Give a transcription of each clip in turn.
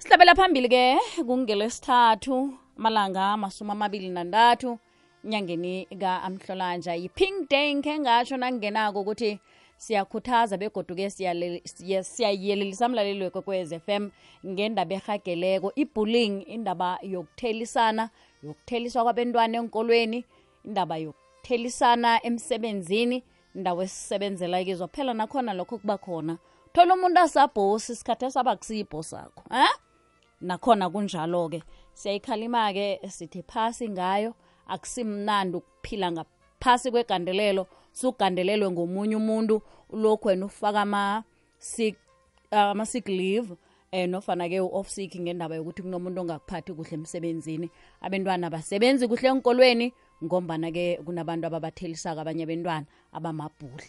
sihlabela phambili ke kungelesithathu amalanga amasumi amabili nantathu nyangeni kaamhlolanja yi-pink day nkhe ngatsho nangingenako ukuthi siyakhuthaza begoduke siyayelelisa mlaleli wekwekwez f m ngendaba erhageleko i-bullying indaba yokuthelisana yokutheliswa kwabentwana enkolweni indaba yokuthelisana emsebenzini indawo esisebenzela kizwa phela nakhona lokho kuba khona thola umuntu asabhosi sikhathi esaba kusiyibhosakho um eh? nakhona kunjalo ke siyayikhalima ke sithi phasi ngayo akusimnandi ukuphila ngaphasi kwegandelelo sugandelelwe ngomunye umuntu ulokhu wena ufaka ama-sick ama sick leave eh nofana ke u-off sick ngendaba yokuthi kunomuntu ongakuphathi kuhle emsebenzini abantwana basebenzi kuhle enkolweni ngombana ke kunabantu ababathelisako abanye abentwana abamabhuli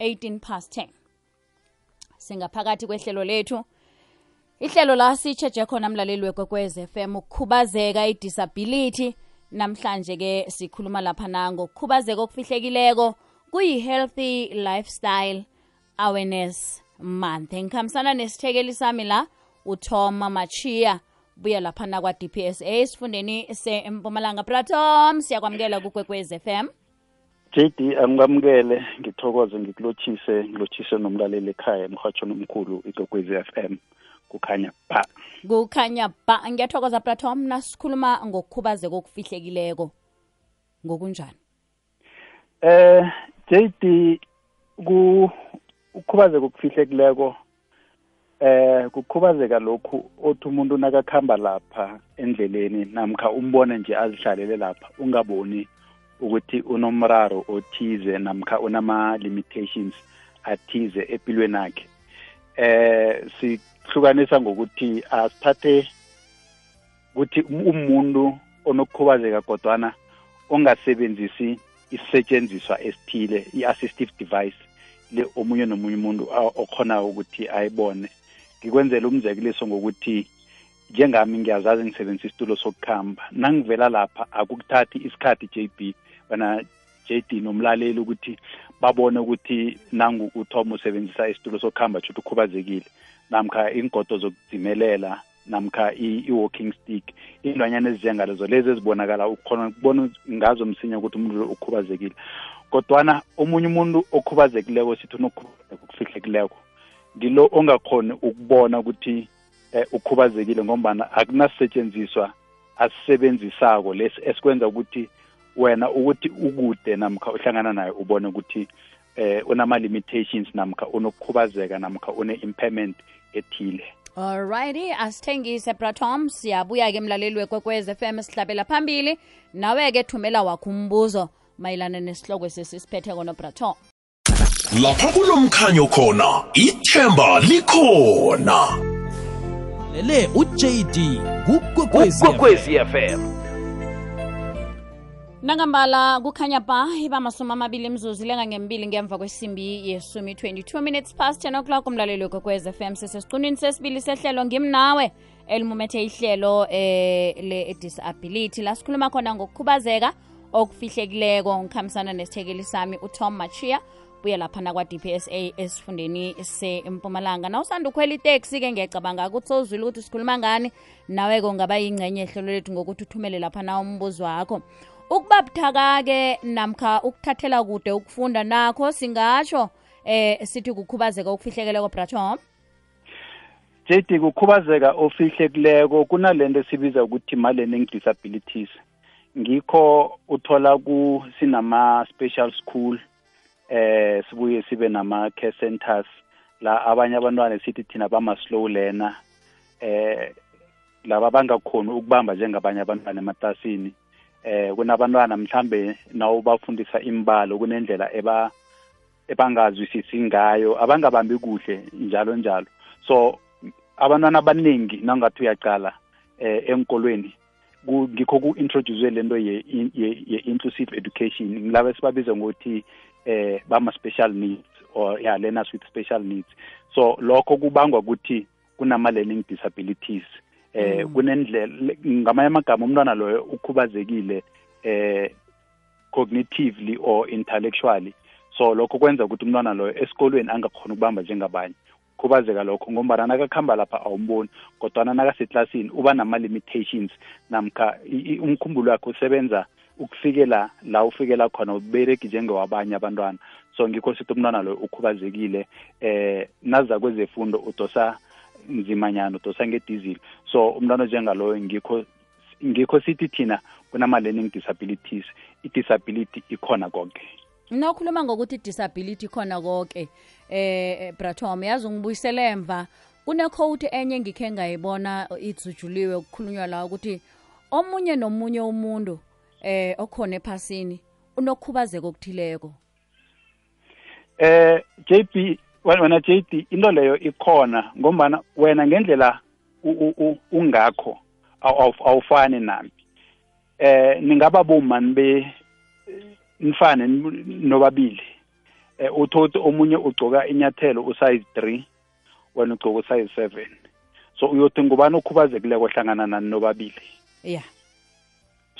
18 past 10 singaphakathi kwehlelo lethu ihlelo la sitshetshe khona mlaleli wekwekwez FM ukukhubazeka i-disability namhlanje ke sikhuluma lapha nango ukukhubazeka okufihlekileko kuyi-healthy lifestyle awareness month ngikhambisana nesithekeli sami la uthoma machiya buya lapha kwa dpsa esifundeni sempumalanga pratom siyakwamukela kukwekwez FM JD angikwamukele ngithokoze ngikulotshise ngilotshise nomlaleli ekhaya emhatshweni omkhulu f FM kukhanya ba kukhanya ba ngiyathokoza platon mna sikhuluma ngokukhubazeka okufihlekileko ngokunjani eh JD ku ukukhubazeka okufihlekileko eh kukhubazeka lokhu othi umuntu nakakhamba lapha endleleni namkha umbone nje azihlalele lapha ungaboni ukuthi unomraro othize namkha unama limitations athize empilweni yakhe eh sihlukanisa ngokuthi asithathe ukuthi umuntu onokukhubazeka kodwana ongasebenzisi isetshenziswa esithile i-assistive device le omunye nomunye umuntu okhona ukuthi ayibone ngikwenzela umzekeliso ngokuthi njengami ngiyazazi ngisebenzisa isitulo sokukhamba nangivela lapha akukuthathi isikhathi j b bana j d nomlaleli ukuthi babone ukuthi nangu uthoma usebenzisa isitulo sokuhamba chuthi ukhubazekile namkha ingodo zokudzimelela namkha i-walking stick iy'lwanyana ezinjengalezo lezi ezibonakala ukhona kubona ngazo msinya ukuthi umuntu ukhubazekile kodwana omunye umuntu okhubazekileko sithi unokhubazeka ukufihlekileko ngilo ongakhoni ukubona ukuthi um ukhubazekile ngombana akunasetshenziswa asisebenzisako lesi esikwenza ukuthi wena ukuthi ukude namkha uhlangana naye ubone ukuthi eh unama-limitations namkha unokukhubazeka namkha une-impairment ethile alrighty asithengise bratom siyabuya-ke mlaleli wekwekwez f m sihlabela phambili nawe-ke thumela wakho umbuzo mayelana nesihloko esesisiphetheko nobratom lapha kulomkhanyo khona ithemba likhona lele ujd kukwekwezi fm nangambala kukhanya ba ibamasumi amabili lenga ngembili ngemva kwesimbi yesumi 22 minutes past 10 o'clock umlaleli f fm sesesiqunini sesibili sehlelo ngimnawe elimumethe ihlelo eh, le-disability la sikhuluma khona ngokukhubazeka okufihlekileko ngikhambisana nesithekeli sami utom machia buye lapha kwa dpsa esifundeni sempumalanga na usanda ukhwela iteksi-ke ngiyacabanga ukuthi sozwile ukuthi sikhuluma ngani nawe-ke ungaba yingcenye ehlelo lethu ngokuthi uthumele lapha na umbuzo wakho ukuba buthaka-ke namkha ukuthathela kude ukufunda nakho singatsho eh sithi kukhubazeka okufihlekileko bratom jd kukhubazeka ofihlekileko kunalento sibiza ukuthi ma-learning disabilities ngikho uthola sinama-special school eh sibuye sibe nama-care centers la abanye abantwana sithi thina bama-slow lena eh laba bangakhoni ukubamba njengabanye abantwana ematasini eh kunabantwana mhlambe nawubafundisa imbalo kunendlela eba ebangazwisisi ngayo abangabambi kuhle njalo njalo so abantwana abaningi nangathi uyaqala eh enkolweni ngikho ku-introduce lento ye-inclusive education ngilaba esibabiza ngokuthi eh bama-special needs or ya learners with special needs so lokho kubangwa ukuthi kunama-learning disabilities eh mm. kunendlela ngamanye amagama umntwana loyo ukhubazekile eh cognitively or intellectually so lokho kwenza ukuthi umntwana loyo esikolweni angakhona ukubamba njengabanye khubazeka lokho ngombana nakakuhamba lapha awumboni kodwana nakaseklasini uba nama-limitations namkha umkhumbulo wakhe usebenza ukufikela la ufikela khona ubereki njengewabanye abantwana so ngikho sithi umntwana loyo ukhubazekile eh naza kwezefundo udosa mzimanyana udosa ngedizili so umntwana njengaloyo ngikho ngikho sithi thina kunama-learning disabilities i-disability ikhona konke nokhuluma ngokuthi i-disability khona konke eh, eh bratom yazi ungibuyisele emva kune-code enye ngikhe ngayibona itsujuliwe ukukhulunywa la ukuthi omunye nomunye umuntu eh okhona ephasini unokhubazeka okuthileko eh JP wena j d into leyo ikhona ngombana wena ngendlela ungakho awufani nami eh ningaba bomani be nifane nobabili eh uthothi omunye ugcoka inyathelo usize 3 wena ugcoka usize 7 so uyothi ngubani okhubazekileko hlangana nani nobabili yeah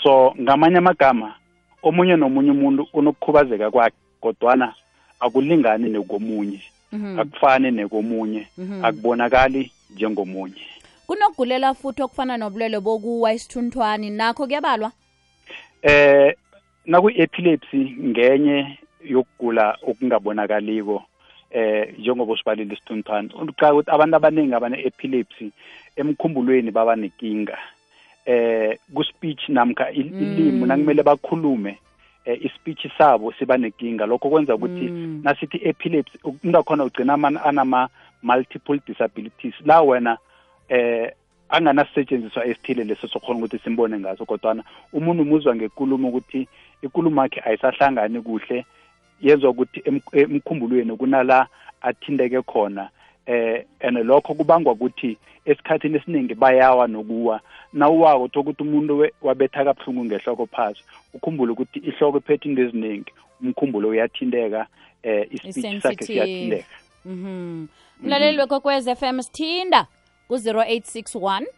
so ngamanye amagama omunye nomunye umuntu unokukhubazeka kwakhe kodwana akulingani nokomunye Mhm. akufani nekomunye mhm. akubonakali njengomunye kunokugulela futhi okufana nobulwele bokuwa isithunthwani nakho kuyabalwa eh naku-epilepsy ngenye yokugula okungabonakaliko eh njengoba usibalile isithunthwana uqala ukuthi abantu abaningi abane-epilepsy emkhumbulweni baba nenkinga eh ku-speech namkha mm. ilimi nakumele bakhulume eh, ispeech sabo siba nenkinga lokho kwenza ukuthi mm. nasithi epilepsy umuntu akhona ugcina anama multiple disabilities la wena eh anganasetshenziswa esithile leso sokhona ukuthi simbone ngaso kodwana umuntu umuzwa ngekulumo ukuthi ikulumo yakhe ayisahlangani kuhle yenzwa ukuthi emkhumbulweni kunala athindeke khona eh ene lokho kubangwa ukuthi esikhathini esiningi bayawa nokuwa nawuwako uthoka ukuthi umuntu wabetha kabuhlungu ngehloko phasi ukhumbule ukuthi ihloko iphethe into eziningi umkhumbulo uyathinteka eh ispeech sakhe siyathinteka mhm mlaleli wekwekwez f m sithinda ku-0 861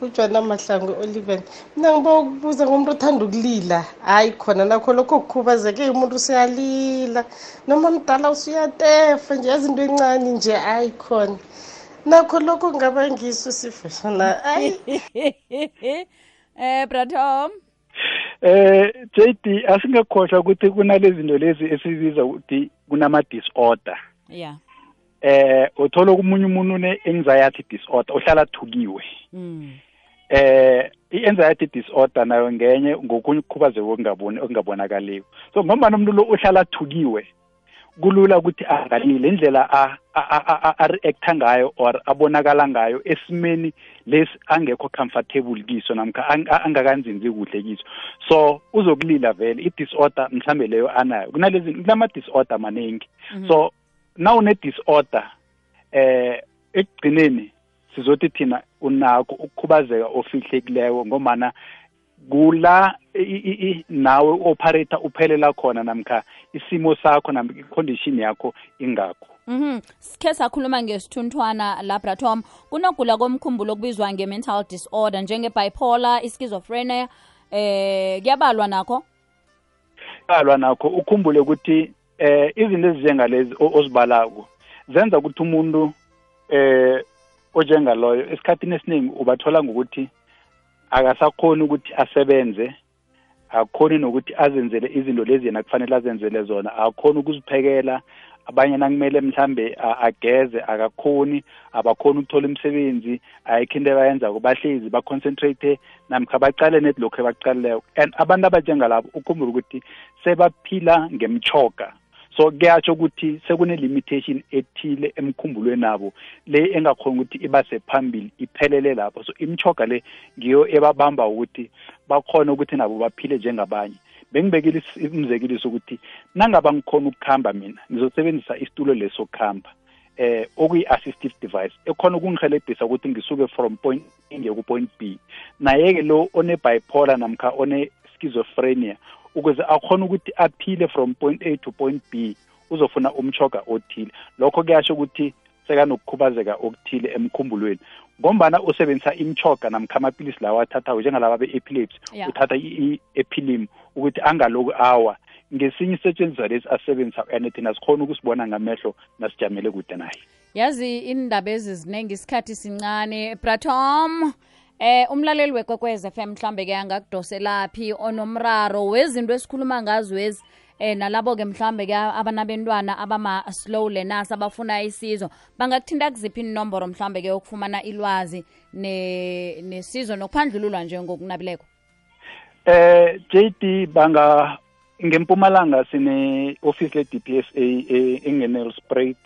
ujohna mahlango oliven mina ngiba ukubuza ngomuntu othanda ukulila hhayi khona nakho lokho kukhubazeke umuntu useyalila noma mdala usuyatefa nje yazinto encane nje hhayi khona nakho lokho ngaba ngiso sifo shona ayi um bratom eh, eh JD asingekhohlwa ukuthi kunalezi zinto lezi esibiza ukuthi kunama disorder yeah eh uthola kumunye umuntu une anxiety disorder ohlala thukiwe mm eh i-anxiety disorder nayo ngenye ngokunye ukukhubazeka okungaboni okungabonakaliyo so ngombani umuntu lo uhlala athukiwe kulula ukuthi angalile indlela a-reactha ngayo or abonakala ngayo esimeni lesi angekho comfortable kiso namkha angakanzinzi kuhle kiso so uzokulila vele i-disorder mhlambe leyo anayo kunalezi kunama-disorder maningi mhm. so nawune-disorder eh ekugcineni sizothi thina unako ukukhubazeka ofihlekileyo ngomana kula nawe operator uphelela khona namkha isimo sakho namkha icondition yakho ingakho Mhm. Sikhe sakhuluma ngesithunthwana labratom kunogula komkhumbulo okubizwa nge-mental disorder njenge-bipolar, ischizophrenia eh kuyabalwa nakho? Kuyabalwa nakho ukhumbule ukuthi eh izinto ezinjengalezi ozibalako zenza ukuthi umuntu eh onjengaloyo esikhathini esiningi ubathola ngokuthi akasakhoni ukuthi asebenze akakhoni nokuthi azenzele izinto lezi yena kufanele azenzele zona akakhoni ukuziphekela abanye nakumele mhlambe ageze akakhoni abakhoni ukuthola imisebenzi ayikho into abayenzako bahlezi baconcentrate namkha bacalene lokhu ebakucalileko and abantu abanjengalabo ukhumbula ukuthi sebaphila ngemchoka so kuyatsho ukuthi sekune-limitation ethile emkhumbulweni abo le engakhona ukuthi ibase phambili iphelele lapho so imchoga le ngiyo ebabamba ukuthi bakhona ukuthi nabo baphile njengabanye bengibekile umzekeliso ukuthi nangaba ngikhona ukukuhamba mina ngizosebenzisa isitulo leso sokuhamba eh okuyi-assistive device ekhona ukungihelebhisa ukuthi ngisuke from point a ngiye ku-point b naye-ke lo one-bipolar namkha one-schizophrenia ukuze akhona ukuthi aphile from point A to point B uzofuna umchoga othile lokho kuyasho ukuthi sekanokukhubazeka okuthile emkhumbulweni ngombana usebenzisa imchoga namkha amapilisi lawa athathayo njengalaba be-epilepsy yeah. uthatha i-epilim ukuthi angaloku awa ngesinye isetshenziswa lesi asebenzisa and thina sikhona ukusibona ngamehlo nasijamele kude naye yazi indaba ezi ziningi isikhathi sincane bratom Eh umlaleli wekwekwez FM mhlambe ke angakudoselaphi onomraro wezinto esikhuluma ngazo ezi eh nalabo ke mhlambe ke abanabentwana abama slow learners abafuna isizo bangakuthinta kuziphi inomboro mhlambe ke yokufumana ilwazi ne nesizo nokuphandlululwa nje ngokunabileko eh JD banga ngempumalanga sine office le DPSA engenel spread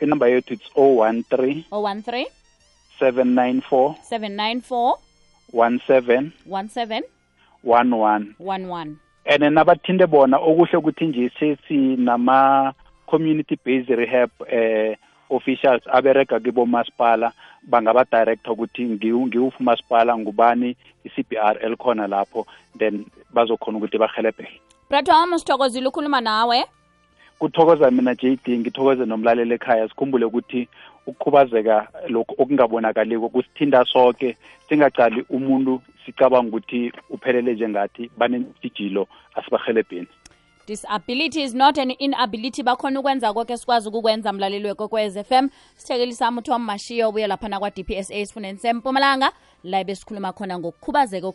inamba yethu it's 013 013 794 seven one one one one and nabathinde bona okuhle ukuthi nje sesinama community based rehab eh officials abereka kibo masipala bangabadirector ukuthi ngiwuphi umasipala ngubani i r elikhona lapho then bazokhona ukuthi bahelebheke brat sithokozile ukhuluma nawe kuthokoza mina jd ngithokoze nomlaleli ekhaya sikhumbule ukuthi ukukhubazeka lokhu okungabonakaliko kusithinda soke singacali umuntu sicabanga ukuthi uphelele njengathi baneentijilo asibahelebheni disability is not an inability bakhona ukwenza konke sikwazi ukukwenza mlaleli wekokwez f m sithekelisam sami mashiya obuye laphana kwa-dpsa sifuneni sempumalanga la besikhuluma khona ngokukhubazeka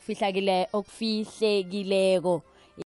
okufihlekileko